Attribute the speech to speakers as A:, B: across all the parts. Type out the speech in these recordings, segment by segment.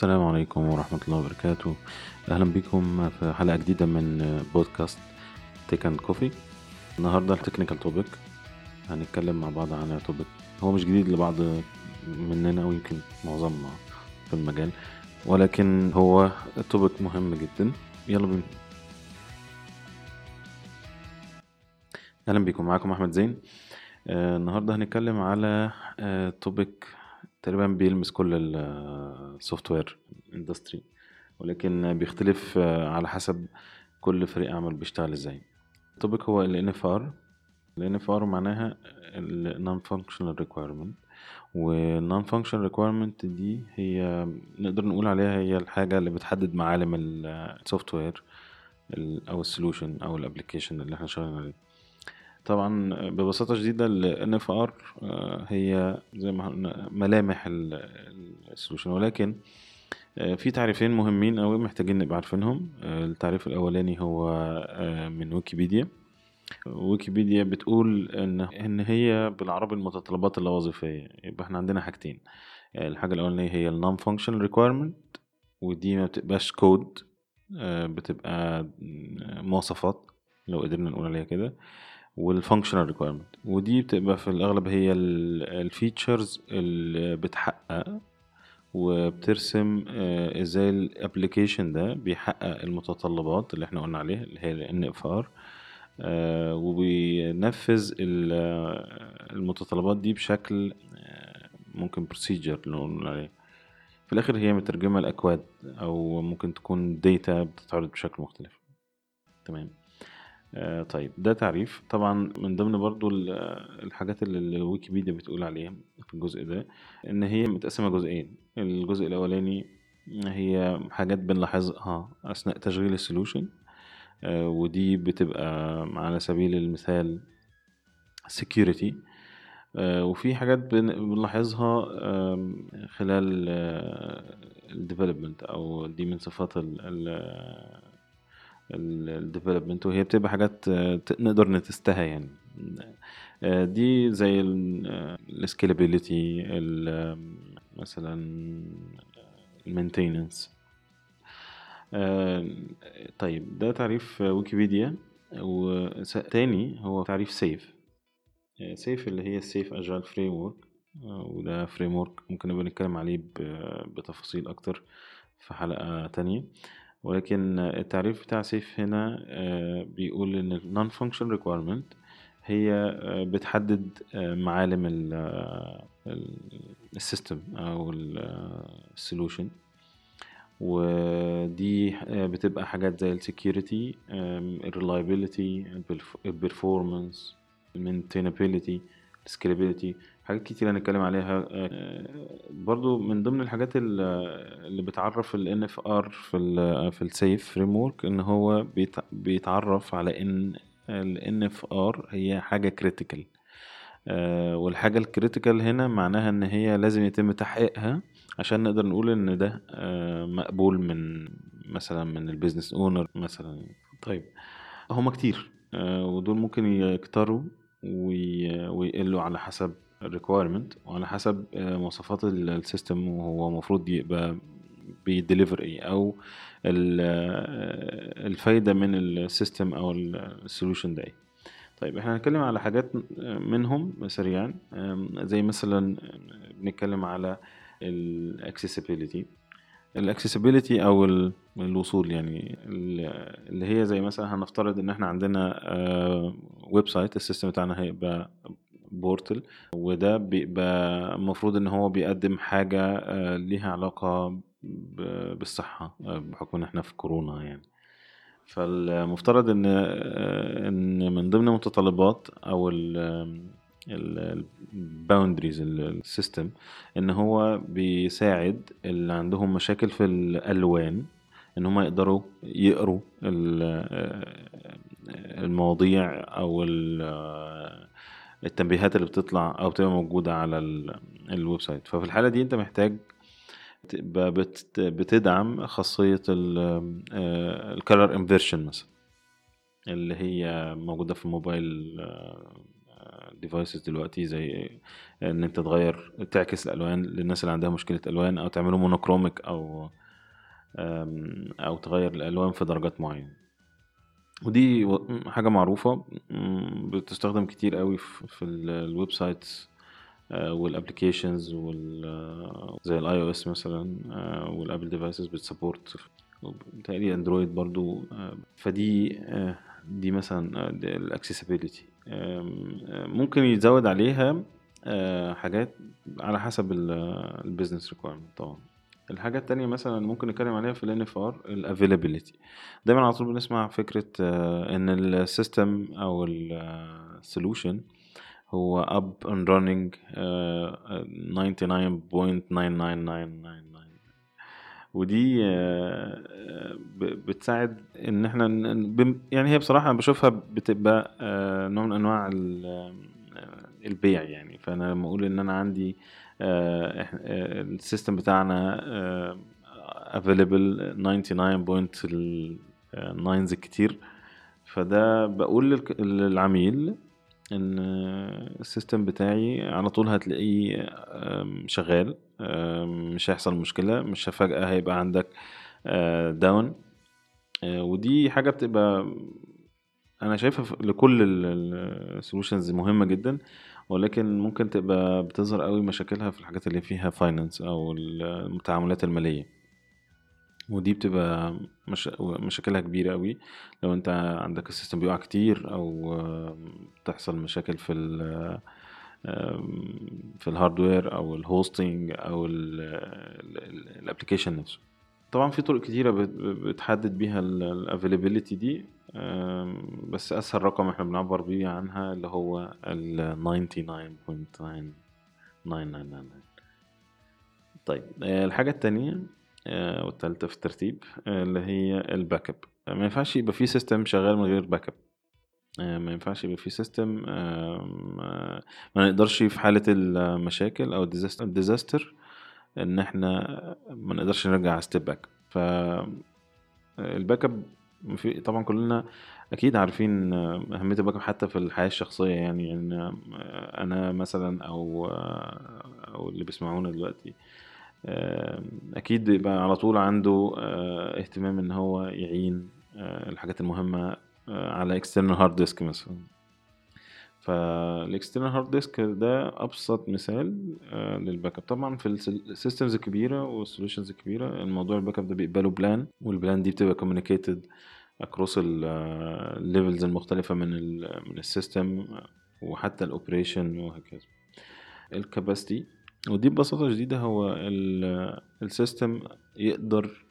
A: السلام عليكم ورحمة الله وبركاته. أهلا بكم في حلقة جديدة من بودكاست Tech and Coffee النهاردة ال technical topic هنتكلم مع بعض عن topic هو مش جديد لبعض مننا أو يمكن معظمنا في المجال ولكن هو topic مهم جدا. يلا بينا. أهلا بكم. معاكم أحمد زين. آه النهاردة هنتكلم على آه topic تقريبا بيلمس كل ال software industry ولكن بيختلف آه، على حسب كل فريق عمل بيشتغل إزاي. ال topic هو ال NFR ال NFR معناها ال Non Functional Requirement و Non Functional Requirement دي هي نقدر نقول عليها هي الحاجة اللي بتحدد معالم ال software أو ال solution أو ال application اللي إحنا شغالين عليه. طبعا ببساطة شديدة ال NFR آه، هي زي ما قلنا ملامح ال solution ولكن آه، في تعريفين مهمين أوي محتاجين نبقى عارفينهم. آه، التعريف الأولاني هو من ويكيبيديا. ويكيبيديا بتقول إن إن هي بالعربي المتطلبات اللاوظيفية. يبقى إحنا عندنا حاجتين. الحاجة الأولانية هي ال Non Functional Requirement ودي ما بتبقاش كود بتبقى مواصفات لو قدرنا نقول عليها كده. وال functional requirement ودي بتبقى في الأغلب هي ال features اللي بتحقق وبترسم آه، إزاي ال application ده بيحقق المتطلبات اللي إحنا قلنا عليها اللي هي ال FR آه، وبينفذ المتطلبات دي بشكل آه، ممكن procedure نقول عليه. في الآخر هي مترجمة لأكواد أو ممكن تكون data بتتعرض بشكل مختلف. تمام. آه طيب ده تعريف. طبعا من ضمن برضو الحاجات اللي الويكيبيديا بتقول عليها في الجزء ده إن هي متقسمة جزئين. الجزء الأولاني هي حاجات بنلاحظها أثناء تشغيل ال solution آه ودي بتبقى على سبيل المثال security آه وفي حاجات بنلاحظها خلال ال development أو دي من صفات ال ال development وهي بتبقى حاجات آه، نقدر ن test ها يعني. آه، دي زي ال scalability مثلا ال maintenance آه، طيب ده تعريف ويكيبيديا. وتاني هو تعريف SAFe SAFe اللي هي ال SAFe Agile framework وده framework ممكن نبقى نتكلم عليه بتفاصيل أكتر في حلقة تانية. ولكن التعريف بتاع SAFe هنا آه، بيقول إن ال non function requirement هي آه، بتحدد آه، معالم ال system أو ال solution ودي بتبقى حاجات زي السكيورتي الريلايبيليتي البرفورمانس المينتينابيليتي السكيلابيليتي حاجات كتير هنتكلم عليها. آه، برضو من ضمن الحاجات اللي بتعرف ال NFR في ال في ال SAFe framework ان هو بيتعرف على ان ال NFR هي حاجة critical آه، والحاجة ال critical هنا معناها ان هي لازم يتم تحقيقها عشان نقدر نقول ان ده آه، مقبول من مثلا من ال business owner مثلا. طيب هما كتير. ودول ممكن يكتروا ويقلوا على حسب ال requirement وعلى حسب آه، مواصفات ال system وهو المفروض يبقى بي deliver إيه أو آه، الفايدة من ال system أو ال solution ده إيه. طيب إحنا هنتكلم على حاجات منهم سريعا. زي مثلا بنتكلم على ال accessibility. ال accessibility أو الوصول يعني اللي هي زي مثلا هنفترض إن إحنا عندنا website ال system بتاعنا هيبقى portal وده بيبقى المفروض إن هو بيقدم حاجة آه، ليها علاقة بالصحة آه، بحكم إن إحنا في كورونا يعني. فالمفترض إن آه، إن من ضمن متطلبات أو ال boundaries ال system إن هو بيساعد اللي عندهم مشاكل في الألوان إن هم يقدروا يقروا المواضيع أو التنبيهات اللي بتطلع أو بتبقى موجودة على ال website. ففي الحالة دي أنت محتاج تبقى بتدعم خاصية ال color inversion مثلا اللي هي موجودة في ال mobile devices دلوقتي زي إن أنت تغير تعكس الألوان للناس اللي عندها مشكلة ألوان أو تعمله monochromic أو أو تغير الألوان في درجات معينة. ودي حاجة معروفة بتستخدم كتير قوي في ال websites وال applications وال زي ال iOS مثلا وال Apple devices بت support بتهيألي Android برضو فدي دي مثلا ال accessibility ممكن يتزود عليها حاجات على حسب ال business requirement طبعا. الحاجة التانية مثلا ممكن نتكلم عليها في ال NFR ال availability دايما على طول بنسمع فكرة إن ال system أو ال solution هو up and running uh, 99.99999 ودي بتساعد إن إحنا يعني هي بصراحة بشوفها بتبقى نوع من أنواع البيع يعني. فأنا لما أقول إن أنا عندي السيستم بتاعنا available 99.9 كتير. فده بقول للعميل إن ال system بتاعي على طول هتلاقيه شغال مش هيحصل مشكلة مش فجأة هيبقى عندك down ودي حاجة بتبقى أنا شايفها لكل ال solutions مهمة جدا. ولكن ممكن تبقى بتظهر قوي مشاكلها في الحاجات اللي فيها finance أو التعاملات المالية. ودي بتبقى مش... مشاكلها كبيرة قوي. لو انت عندك ال system بيقع كتير أو بتحصل مشاكل في ال في ال hardware أو ال hosting أو ال application نفسه. طبعا في طرق كتيرة بتحدد بيها ال availability دي. بس أسهل رقم إحنا بنعبر بيه عنها اللي هو ال 99.9999 طيب الحاجة التانية والتالتة في الترتيب اللي هي ال backup ما ينفعش يبقى في system شغال من غير backup ما ينفعش يبقى في system ما نقدرش في حالة المشاكل أو ال disaster إن إحنا ما نقدرش نرجع step back ف ال backup في طبعا كلنا أكيد عارفين أهمية ال back حتى في الحياة الشخصية يعني يعني أنا مثلا أو أو اللي بيسمعونا دلوقتي أكيد يبقى على طول عنده اهتمام إن هو يشيل الحاجات المهمة على external hard disk مثلا. فال external hard disk ده أبسط مثال لل backup. طبعا في ال systems الكبيره وال solutions الكبيره الموضوع ال backup ده بيبقى له plan وال plan دي بتبقى communicated across ال levels المختلفة من ال من ال system وحتى ال operation وهكذا. ال capacity ودي ببساطة شديدة هو ال system يقدر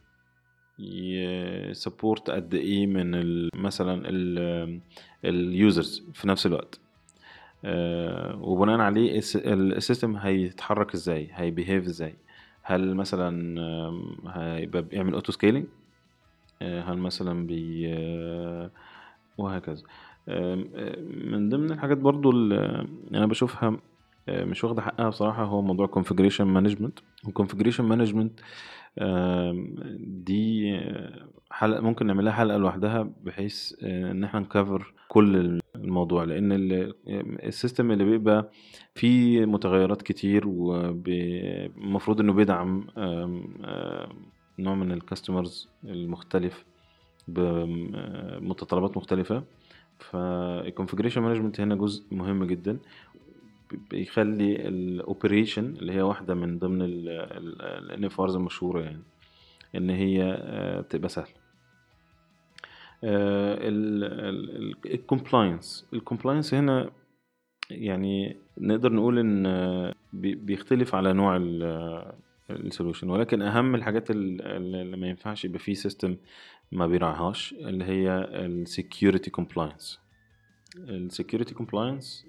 A: ي support قد إيه من مثلا ال users في نفس الوقت. آه وبناء عليه ال system هيتحرك إزاي؟ هي behave إزاي؟ هل مثلا هيبقى بيعمل auto scaling هل مثلا بي وهكذا. من ضمن الحاجات برضو اللي أنا بشوفها مش واخدة حقها بصراحة هو موضوع configuration management. وconfiguration management دي حلقة ممكن نعملها حلقة لوحدها بحيث إن إحنا نكفر كل الموضوع لأن السيستم اللي بيبقى فيه متغيرات كتير والمفروض إنه بيدعم نوع من ال customers المختلف بمتطلبات مختلفة. فال configuration management هنا جزء مهم جدا. بيخلي ال operation اللي هي واحدة من ضمن ال NFRs المشهورة يعني إن هي تبقى سهلة. ال compliance ال compliance هنا يعني نقدر نقول إن بيختلف على نوع ال solution ولكن أهم الحاجات اللي ما ينفعش يبقى فيه system ما بيراعيهاش اللي هي ال security compliance ال security compliance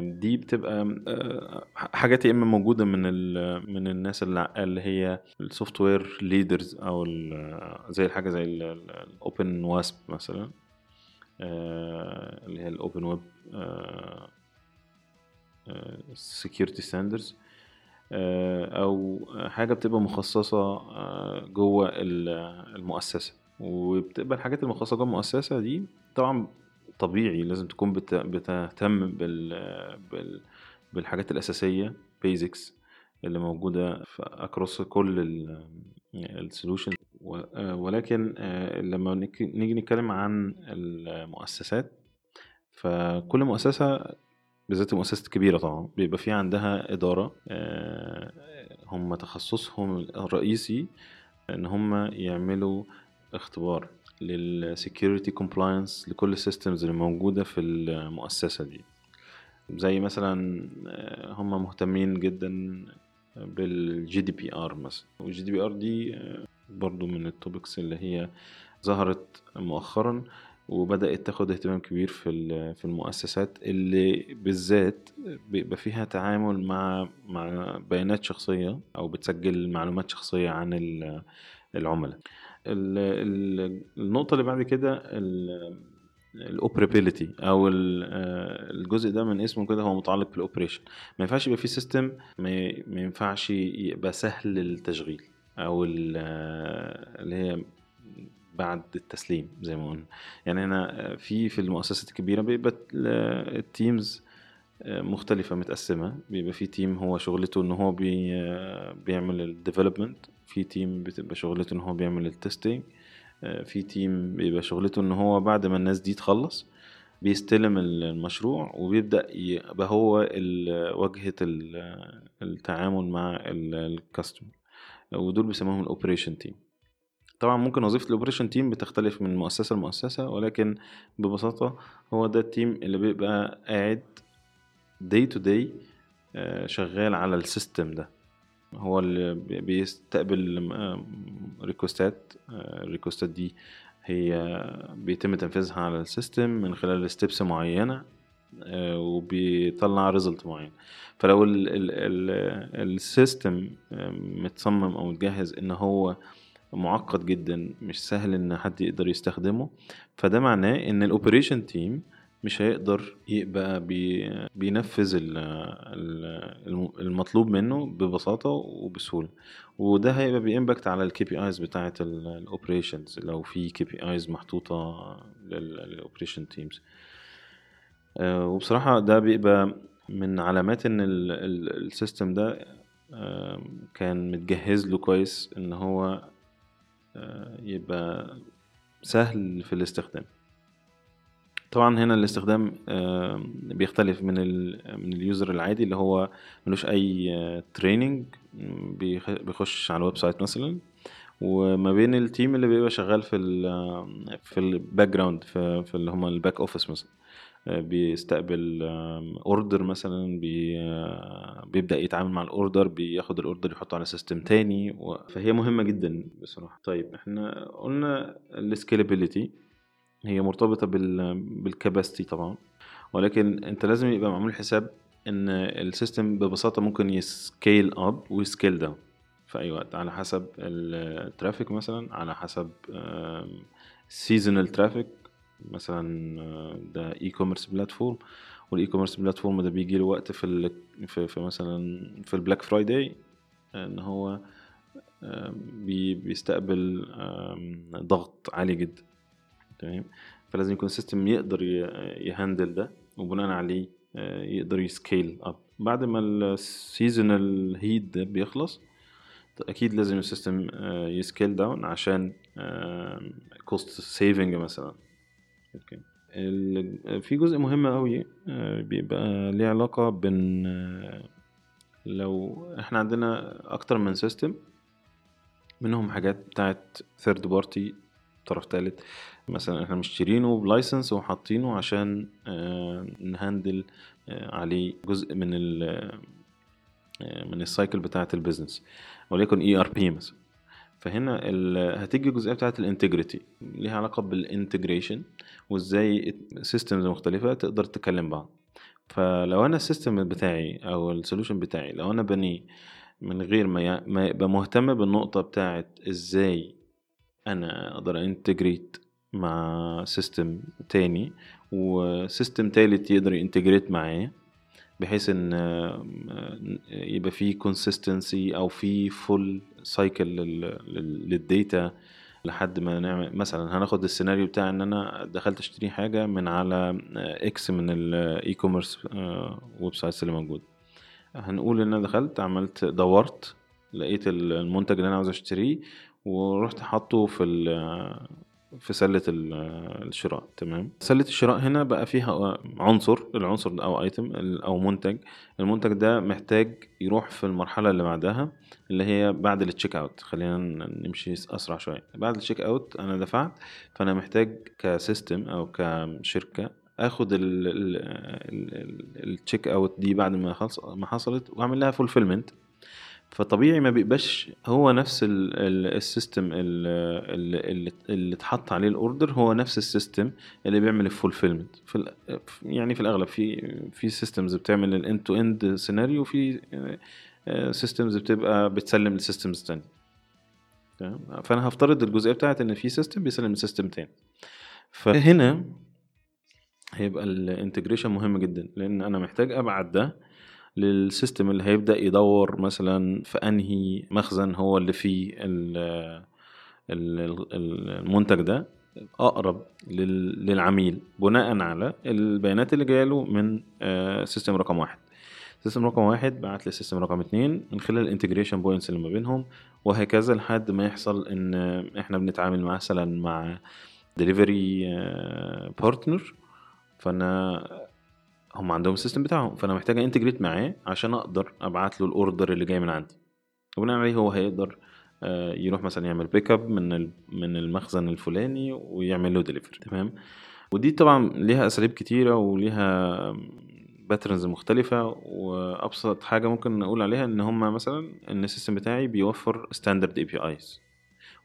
A: دي بتبقى حاجات يا إما موجودة من من الناس اللي هي ال software leaders أو زي الحاجة زي ال Open OWASP مثلا اللي هي ال open web security standards أو حاجة بتبقى مخصصة جوه المؤسسة. وبتبقى الحاجات المخصصة جوه المؤسسة دي طبعا طبيعي لازم تكون بت- بتهتم بال بال بالحاجات الأساسية basics اللي موجودة في across كل ال solution ولكن آه، لما نيجي نتكلم عن المؤسسات فكل مؤسسة بالذات المؤسسات الكبيرة طبعا بيبقى في عندها إدارة آه، هم تخصصهم الرئيسي إن هم يعملوا اختبار. لل security compliance لكل ال systems اللي موجودة في المؤسسة دي. زي مثلا آه، هم مهتمين جدا بال GDPR مثلا. وال GDPR دي برضو من ال topics اللي هي ظهرت مؤخرا وبدأت تاخد اهتمام كبير في في المؤسسات اللي بالذات بيبقى فيها تعامل مع مع بيانات شخصية أو بتسجل معلومات شخصية عن ال- العملاء. ال- ال- النقطة اللي بعد كده ال operability أو آه، الجزء ده من اسمه كده هو متعلق بال operation ما ينفعش يبقى فيه system ما ينفعش يبقى سهل التشغيل أو آه، اللي هي بعد التسليم زي ما قلنا. يعني هنا في في المؤسسات الكبيرة بيبقى ال- teams مختلفة متقسمة. بيبقى في team هو شغلته إن هو بي بيعمل ال development في team بتبقى شغلته إن هو بيعمل ال testing في team بيبقى شغلته إن هو بعد ما الناس دي تخلص بيستلم المشروع وبيبدأ يبقى هو ال- التعامل مع ال customer ودول بيسموهم ال operation team طبعا ممكن وظيفة ال operation team بتختلف من مؤسسة لمؤسسة ولكن ببساطة هو ده ال team اللي بيبقى قاعد day to day آه، شغال على ال system ده. هو اللي بي- بيستقبل آه، request ات آه، ال request ات دي هي بيتم تنفيذها على ال system من خلال steps معينة آه، وبيطلع result معين. فلو ال- ال- ال- system آه، متصمم أو متجهز إن هو معقد جدا مش سهل إن حد يقدر يستخدمه فده معناه إن ال operation team مش هيقدر يبقى بي بينفذ ال- ال- الم- المطلوب منه ببساطة وبسهولة. وده هيبقى بي impact على ال KPIs بتاعة ال operations لو في KPIs محطوطة لل operation teams وبصراحة ده بيبقى من علامات إن ال system ده آه، كان متجهز له كويس إن هو آه، يبقى سهل في الاستخدام. طبعا هنا الاستخدام آه، بيختلف من ال من ال user العادي اللي هو ملوش أي training بيخش على ال website مثلا. وما بين ال team اللي بيبقى شغال في ال في ال background في, في اللي هم ال back office مثلا. آه، بيستقبل order مثلا بي آه، بيبدأ يتعامل مع ال order بياخد ال order يحطه على system تاني فهي مهمة جدا بصراحة. طيب إحنا قلنا ال scalability هي مرتبطة بال بال capacity طبعا. ولكن أنت لازم يبقى معمول حساب إن ال system ببساطة ممكن ي scale up وي scale down في أي وقت على حسب ال traffic مثلا على حسب seasonal traffic مثلا آه، ده e-commerce platform وال e-commerce platform ده بيجي له وقت في في, في مثلا في ال Black Friday إن هو بيستقبل ضغط عالي جدا. تمام فلازم يكون ال system يقدر ي handle ده وبناء عليه آه، يقدر ي scale up بعد ما ال seasonal heat ده بيخلص أكيد لازم ال system ي scale down عشان cost saving مثلا. okay. في جزء مهم قوي بيبقى ليه علاقة بين آه، لو إحنا عندنا أكتر من system منهم حاجات بتاعت third party طرف تالت. مثلا إحنا مشترينه ب license وحاطينه عشان آه، ن handle آه، عليه جزء من ال آه، من ال cycle بتاعة ال business وليكن ERP مثلا. فهنا هتيجي الجزئية بتاعة ال integrity ليها علاقة بال integration وإزاي systems مختلفة تقدر تكلم بعض. فلو أنا ال system بتاعي أو ال solution بتاعي لو أنا بنيه من غير ما يبقى مهتم بالنقطة بتاعة إزاي أنا أقدر integrate مع system تاني و system تالت يقدر ي integrate معاه بحيث إن آه، يبقى في consistency أو في full cycle لل data لحد ما نعمل مثلا هناخد السيناريو بتاع إن أنا دخلت أشتري حاجة من على إكس من ال e-commerce websites اللي موجود. هنقول إن أنا دخلت عملت دورت لقيت المنتج اللي أنا عاوز أشتريه ورحت حاطه في في سلة الشراء تمام؟ سلة الشراء هنا بقى فيها عنصر العنصر ده أو item أو منتج. المنتج ده محتاج يروح في المرحلة اللي بعدها اللي هي بعد ال check out خلينا نمشي أسرع شوية. بعد ال check out أنا دفعت فأنا محتاج ك system أو كشركة آخد ال check out دي بعد ما ما حصلت وأعمل لها fulfillment فطبيعي ما بيبقاش هو نفس ال system اللي, اللي اتحط عليه ال order هو نفس ال system اللي بيعمل ال fulfillment. في يعني في الأغلب في في systems بتعمل ال end to end سيناريو وفي systems بتبقى بتسلم ل systems تاني فأنا هفترض الجزئية بتاعت إن في system بيسلم ل system تاني. فهنا هيبقى ال integration مهم جدا لأن أنا محتاج ابعت ده لل system اللي هيبدأ يدور مثلا في أنهي مخزن هو اللي فيه المنتج ده أقرب للعميل بناء على البيانات اللي جايله من system رقم واحد. system رقم واحد بعت ل system رقم اتنين. من خلال ال integration points اللي ما بينهم وهكذا لحد ما يحصل إن إحنا بنتعامل مثلا مع delivery partner فأنا هم عندهم ال system بتاعهم فأنا محتاج integrate معاه عشان أقدر أبعت له ال order اللي جاي من عندي. وبناء عليه هو هيقدر آه، يروح مثلا يعمل pick up من من المخزن الفلاني ويعمل له ديليفري تمام؟ ودي طبعا ليها أساليب كتيرة وليها patterns مختلفة وأبسط حاجة ممكن نقول عليها إن هما مثلا إن ال system بتاعي بيوفر standard APIs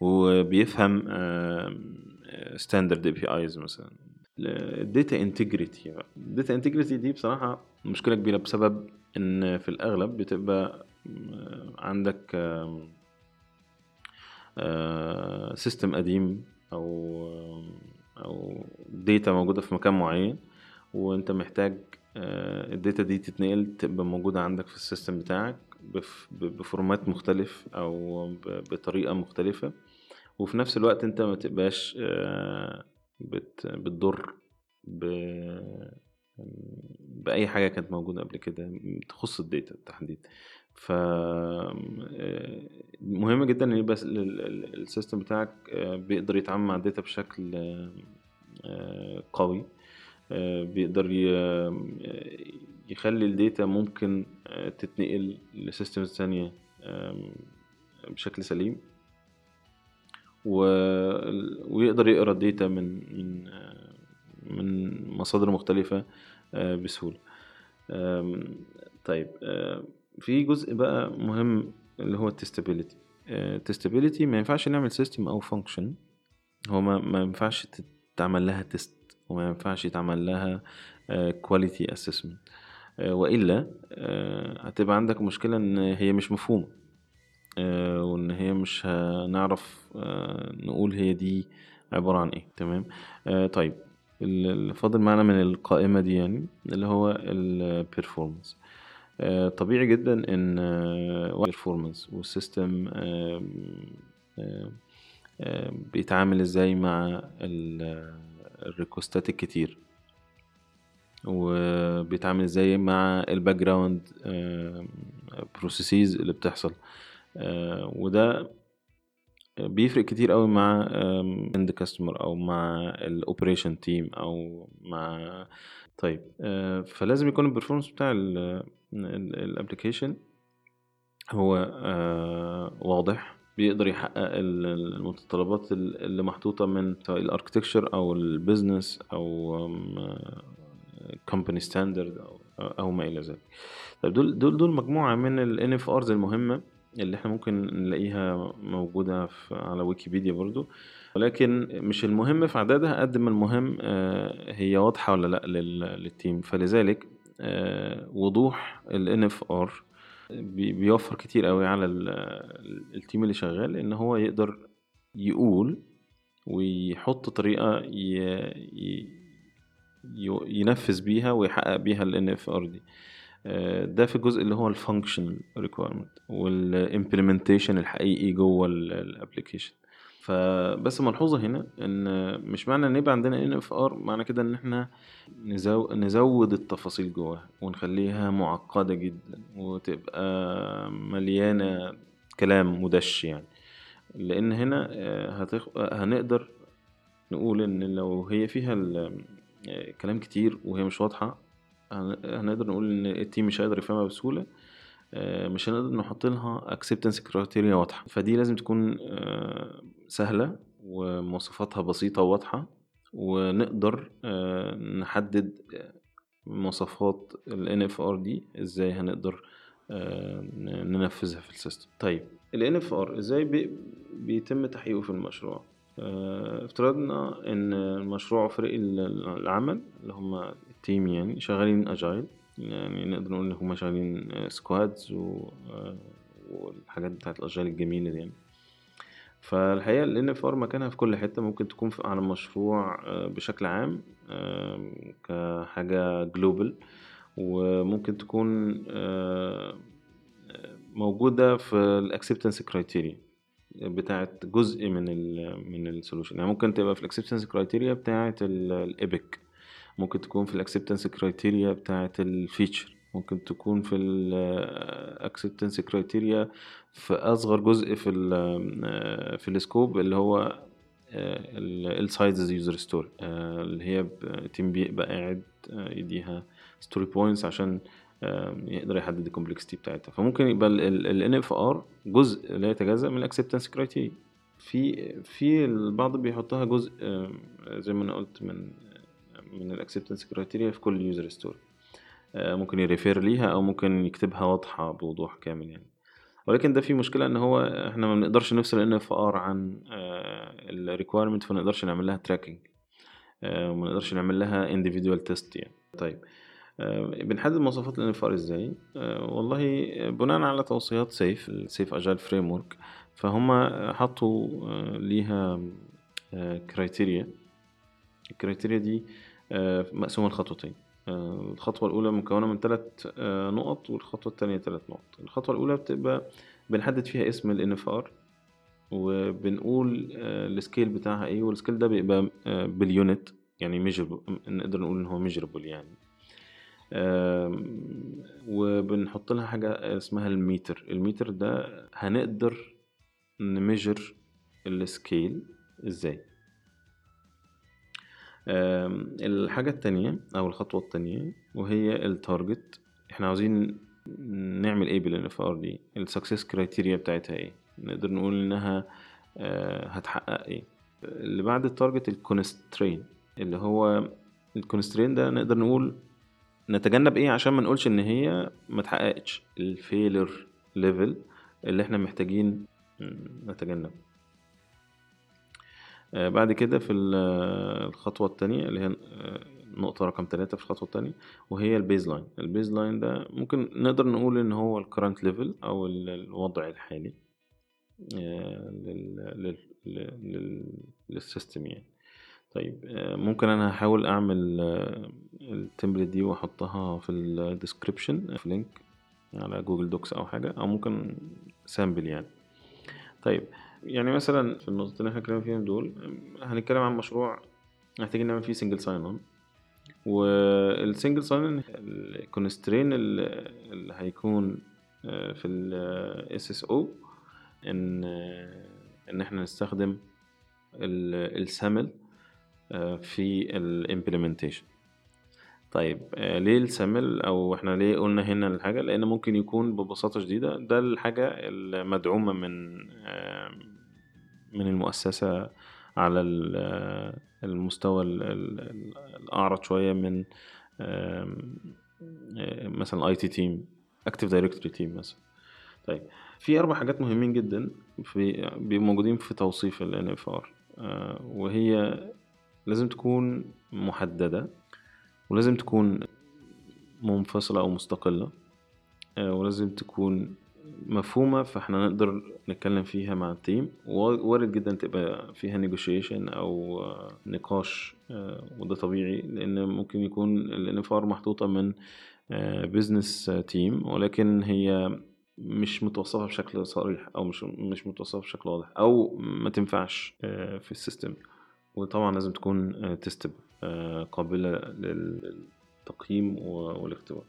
A: وبيفهم standard APIs مثلا. ال data integrity ال data integrity دي بصراحة مشكلة كبيرة بسبب إن في الأغلب بتبقى عندك system قديم أو أو data موجودة في مكان معين وأنت محتاج ال data دي تتنقل تبقى موجودة عندك في ال system بتاعك ب format مختلف أو بطريقة مختلفة. وفي نفس الوقت أنت ما تبقاش بت بتضر ب بأي حاجة كانت موجودة قبل كده تخص ال data بالتحديد. ف مهم جدا إن يبقى ال system بتاعك بيقدر يتعامل مع ال data بشكل قوي. بيقدر يخلي ال data ممكن تتنقل ل systems تانية بشكل سليم. و... ويقدر يقرأ ال data من من من مصادر مختلفة آه، بسهولة. طيب آه، في جزء بقى مهم اللي هو ال testability ال testability ما ينفعش نعمل system أو function هو ما, ما ينفعش تتعمل لها test وما ينفعش يتعمل لها quality assessment وإلا آه، هتبقى عندك مشكلة إن هي مش مفهومة. آه، وإن هي مش هنعرف آه، نقول هي دي عبارة عن إيه. تمام؟ آه، طيب اللي فاضل معانا من القائمة دي يعني اللي هو ال performance طبيعي جدا إن ال performance وال system بيتعامل إزاي مع ال request ات الكتير. وبيتعامل إزاي مع ال background processes اللي بتحصل. آه، وده بيفرق كتير قوي مع end customer أو مع ال operation team أو مع طيب آه، فلازم يكون ال performance بتاع ال application هو آه، واضح بيقدر يحقق المتطلبات اللي محطوطة من سواء ال architecture أو ال business أو company standard أو ما إلى ذلك. طيب دول دول دول مجموعة من NFRs المهمة. اللي إحنا ممكن نلاقيها موجودة في على ويكيبيديا برضو. ولكن مش المهم في عددها قد ما المهم آه، هي واضحة ولا لأ لل team. فلذلك آه، وضوح ال NFR بيوفر كتير قوي على ال team اللي شغال إن هو يقدر يقول ويحط طريقة ينفذ بيها ويحقق بيها ال NFR دي. ده في الجزء اللي هو ال function requirement وال implementation الحقيقي جوه ال application فبس ملحوظة هنا إن مش معنى إن يبقى عندنا NFR معنى كده إحنا نزو... نزود التفاصيل جواها ونخليها معقدة جدا وتبقى مليانة كلام مدش يعني. لأن هنا آه، هتخ... هنقدر نقول إن لو هي فيها ال... آه، كلام كتير وهي مش واضحة هن- هنقدر نقول إن التيم مش هيقدر يفهمها بسهولة. آه، مش هنقدر نحط لها acceptance criteria واضحة. فدي لازم تكون آه، سهلة ومواصفاتها بسيطة وواضحة ونقدر آه، نحدد مواصفات ال NFR دي إزاي هنقدر ننفذها في ال system. طيب ال NFR إزاي بي- بيتم تحقيقه في المشروع؟ افترضنا إن المشروع فريق ال- العمل اللي هم ال team يعني شغالين agile يعني نقدر نقول إن هم شغالين squads والحاجات بتاعت ال agile الجميلة دي يعني. فالحقيقة ال NFR مكانها في كل حتة ممكن تكون على المشروع آه، بشكل عام آم، كحاجة global وممكن تكون آه، موجودة في ال acceptance criteria بتاعت جزء من ال من ال solution يعني ممكن تبقى في ال acceptance criteria بتاعت ال epic ممكن تكون في ال acceptance criteria بتاعت ال feature. ممكن تكون في ال acceptance criteria في أصغر جزء في ال في ال scope اللي هو ال sized user story اللي هي team بيبقى قاعد آه، يديها story points عشان يقدر يحدد ال complexity بتاعتها. فممكن يبقى ال NFR جزء لا يتجزأ من ال acceptance criteria في في البعض بيحطها جزء زي ما أنا قلت من من ال acceptance criteria في كل user story ممكن ي refer ليها أو ممكن يكتبها واضحة بوضوح كامل يعني. ولكن ده فيه مشكلة إن هو إحنا ما بنقدرش نفصل NFR عن ال requirement فما نقدرش نعمل لها tracking وما نقدرش نعمل لها individual test يعني. طيب آه، بنحدد مواصفات ال NFR إزاي؟ آه، والله بناء على توصيات SAFe ال SAFe agile framework فهم حطوا آه، ليها criteria ال criteria دي آه، مقسومة لخطوتين آه، الخطوة الأولى مكونة من ثلاث نقط والخطوة التانية ثلاث نقط. الخطوة الأولى بتبقى بنحدد فيها اسم ال NFR وبنقول آه، ال scale بتاعها إيه وال scale ده بيبقى آه، بال unit يعني measurable نقدر نقول إن هو measurable يعني. وبنحط لها حاجة اسمها الميتر. الميتر ده هنقدر ن measure ال scale إزاي؟ الحاجة التانية أو الخطوة التانية وهي ال target. إحنا عاوزين نعمل إيه بال NFR دي ال success criteria بتاعتها إيه؟ نقدر نقول إنها آه، هتحقق إيه؟ اللي بعد ال target ال constraint اللي هو ال constraint ده نقدر نقول نتجنب إيه؟ عشان ما نقولش إن هي ما تحققتش. ال failure level اللي إحنا محتاجين نتجنب آه، بعد كده في آه، الخطوة التانية اللي هي آه، نقطة رقم ثلاثة في الخطوة التانية وهي ال baseline. ال baseline ده ممكن نقدر نقول إن هو ال current level ال- الوضع الحالي آه، لل لل لل- لل- لل system يعني. طيب آه، ممكن أنا هحاول أعمل ال template دي وأحطها في ال description في link على Google Docs أو حاجة أو ممكن sample يعني. طيب يعني مثلا في النقطتين اللي إحنا اتكلمنا فيهم دول هنتكلم عن مشروع محتاجين نعمل فيه single sign on وال single sign on ال constraint اللي هيكون آه، في ال SSO إن آه، إن إحنا نستخدم ال SAML في ال implementation طيب آه، ليه ال SAML أو إحنا ليه قلنا هنا الحاجة؟ لأن ممكن يكون ببساطة شديدة ده الحاجة المدعومة من آه، من المؤسسة على آه، المستوى ال- ال- ال- الأعرض شوية من مثلا IT team active directory team مثلا. طيب في أربع حاجات مهمين جدا في بيبقوا موجودين في توصيف ال NFR وهي لازم تكون محددة. ولازم تكون منفصلة أو مستقلة آه، ولازم تكون مفهومة فإحنا نقدر نتكلم فيها مع ال team. ووارد جدا تبقى فيها negotiation أو آه، نقاش آه، وده طبيعي لأن ممكن يكون ال NFR محطوطة من business team ولكن هي مش متوصفة بشكل صريح أو مش مش متوصفة بشكل واضح أو ما تنفعش في ال system. وطبعا لازم تكون testable قابلة للتقييم والاختبار.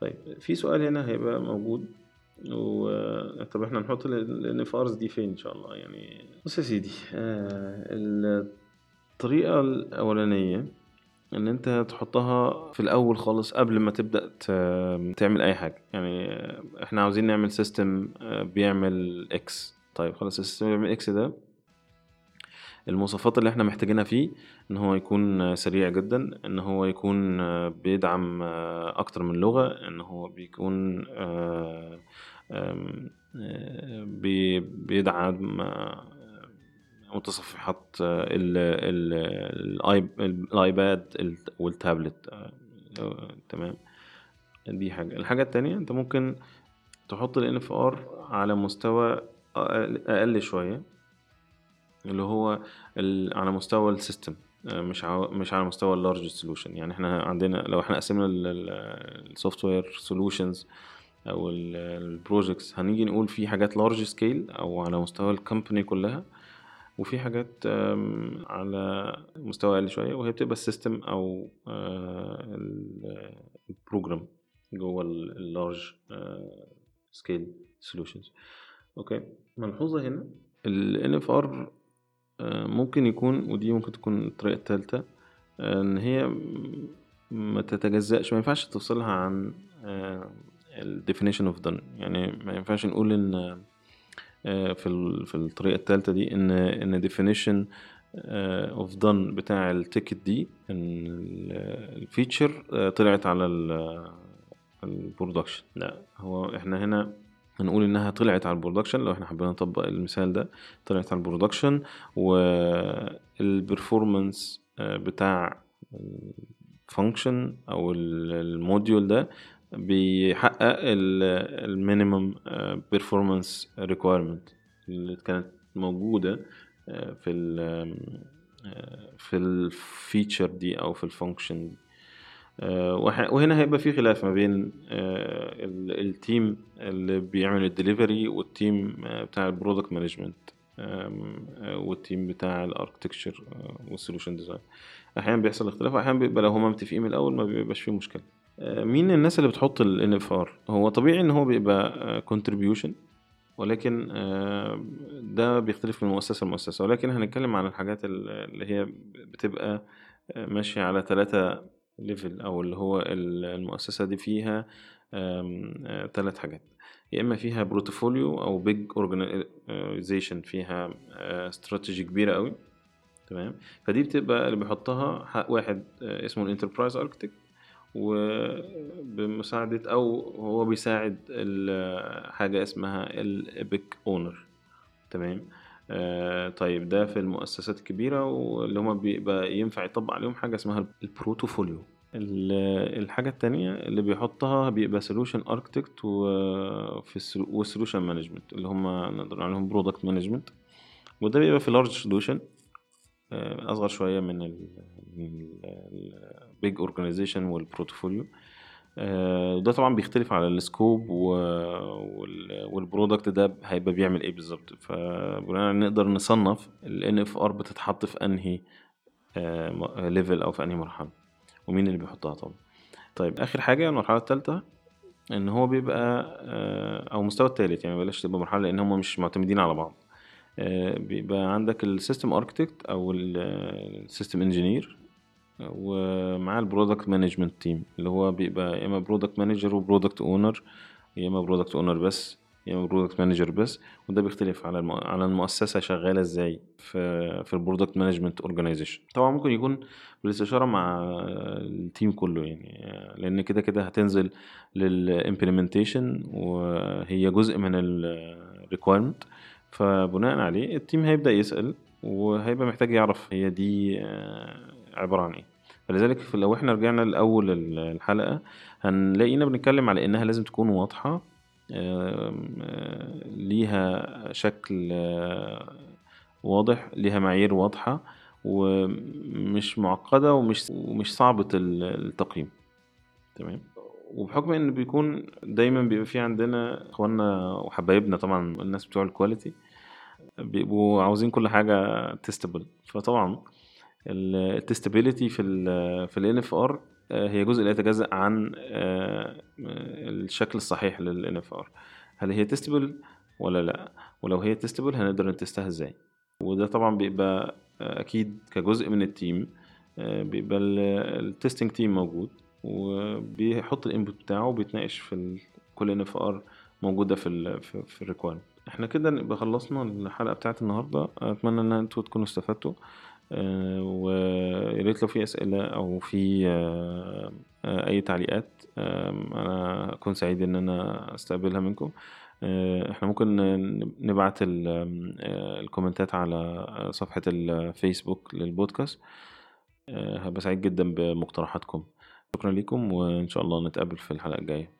A: طيب في سؤال هنا هيبقى موجود و طب إحنا نحط ال NFRs دي فين إن شاء الله؟ يعني بص يا سيدي آه الطريقة الأولانية إن أنت تحطها في الأول خالص قبل ما تبدأ تعمل أي حاجة. يعني إحنا عاوزين نعمل system آه، بيعمل X طيب خلاص ال system بيعمل X ده المواصفات اللي إحنا محتاجينها فيه إن هو يكون سريع جدا إن هو يكون بيدعم أكتر من لغة إن هو بيكون بيدعم متصفحات الآيباد والتابلت. تمام؟ دي حاجة. الحاجة التانية أنت ممكن تحط ال NFR على مستوى أقل شوية. اللي هو على مستوى ال system آه، مش مش على مستوى ال large solution يعني إحنا عندنا لو إحنا قسمنا ال software solutions أو ال projects هنيجي نقول في حاجات large scale أو على مستوى ال company كلها وفي حاجات على مستوى أقل شوية وهي بتبقى ال system أو آه، ال program جوه ال large scale solutions okay ملحوظه هنا ال NFR ممكن يكون ودي ممكن تكون الطريقة التالتة آه، إن هي ما تتجزأش ما ينفعش تفصلها عن آه، ال definition of done. يعني ما ينفعش نقول إن في في الطريقة التالتة دي إن إن definition of done بتاع ال ticket دي إن ال feature طلعت على ال production لا هو إحنا هنا هنقول إنها طلعت على ال production لو إحنا حبينا نطبق المثال ده طلعت على ال production وال performance آه، بتاع ال function أو ال module ده بيحقق ال minimum performance requirement اللي كانت موجودة آه، في ال آه، في ال feature دي أو في ال function دي وهنا هيبقى في خلاف ما بين آه، ال team اللي بيعمل ال delivery وال team آه، بتاع ال product management وال team بتاع ال architecture وال solution design أحيانا بيحصل اختلاف واحيانا بيبقى لو هما متفقين من الأول ما بيبقاش فيه مشكلة. مين الناس اللي بتحط ال NFR هو طبيعي إن هو بيبقى contribution ولكن ده بيختلف من مؤسسة لمؤسسة. ولكن هنتكلم عن الحاجات اللي هي بتبقى ماشية على ثلاثة level أو اللي هو المؤسسة دي فيها ثلاث آه، حاجات. يا إما فيها portfolio أو big organization فيها استراتيجي آه، كبيرة قوي تمام؟ فدي بتبقى اللي بيحطها واحد آه، اسمه ال enterprise architect وبمساعدة أو هو بيساعد حاجة اسمها ال epic owner تمام؟ آه طيب ده في المؤسسات الكبيرة واللي هما بيبقى ينفع يطبق عليهم حاجة اسمها ال portfolio. الحاجة التانية اللي بيحطها بيبقى solution architect وفي وال solution management اللي هما نقدر عليهم product management وده بيبقى في large solution آه، أصغر شوية من ال big organization وال portfolio. آه، وده طبعا بيختلف على ال scope وال product ده هيبقى بيعمل إيه بالظبط. فبناء نقدر نصنف ال NFR بتتحط في أنهي level آه، أو في أنهي مرحلة ومين اللي بيحطها طبعا. طيب آخر حاجة المرحلة الثالثه إن هو بيبقى آه، أو المستوى الثالث يعني بلاش تبقى مرحلة لأن هم مش معتمدين على بعض. بيبقى عندك ال system architect أو ال system engineer ومعاه ال product management team اللي هو بيبقى يا إما product manager و product owner يا إما product owner بس يا إما product manager بس وده بيختلف على. على المؤسسة شغالة إزاي في في ال product management organization طبعا ممكن يكون بالاستشارة مع ال team كله يعني لأن كده كده هتنزل لل implementation وهي جزء من ال requirement فبناء عليه ال team هيبدأ يسأل وهيبقى محتاج يعرف هي دي عبارة عن إيه؟ فلذلك لو إحنا رجعنا لأول الحلقة هنلاقينا بنتكلم على إنها لازم تكون واضحة ليها شكل واضح ليها معايير واضحة ومش معقدة ومش ومش صعبة التقييم. تمام؟ وبحكم إن بيكون دايما بيبقى في عندنا إخواننا وحبايبنا طبعا الناس بتوع الكواليتي بيبقوا عاوزين كل حاجة testable فطبعا ال testability في ال في ال NFR آه، هي جزء لا يتجزأ عن آه، الشكل الصحيح لل NFR هل هي testable ولا لأ؟ ولو هي testable هنقدر نـ test ها إزاي؟ وده طبعا بيبقى آه، أكيد كجزء من ال team بيبقى ال testing team موجود وبيحط ال input بتاعه وبيتناقش في كل NFR موجودة في ال في, ال requirement إحنا كده نبقى خلصنا الحلقة بتاعت النهارده. أتمنى إن أنتوا تكونوا استفدتوا. ويا ريت لو في أسئلة أو في آه، آه، أي تعليقات أنا أكون سعيد إن أنا أستقبلها منكم. إحنا ممكن نبعت ال comment ات على صفحة الفيسبوك للبودكاست. هبقى سعيد جدا بمقترحاتكم. شكرا لكم وإن شاء الله نتقابل في الحلقة الجاية.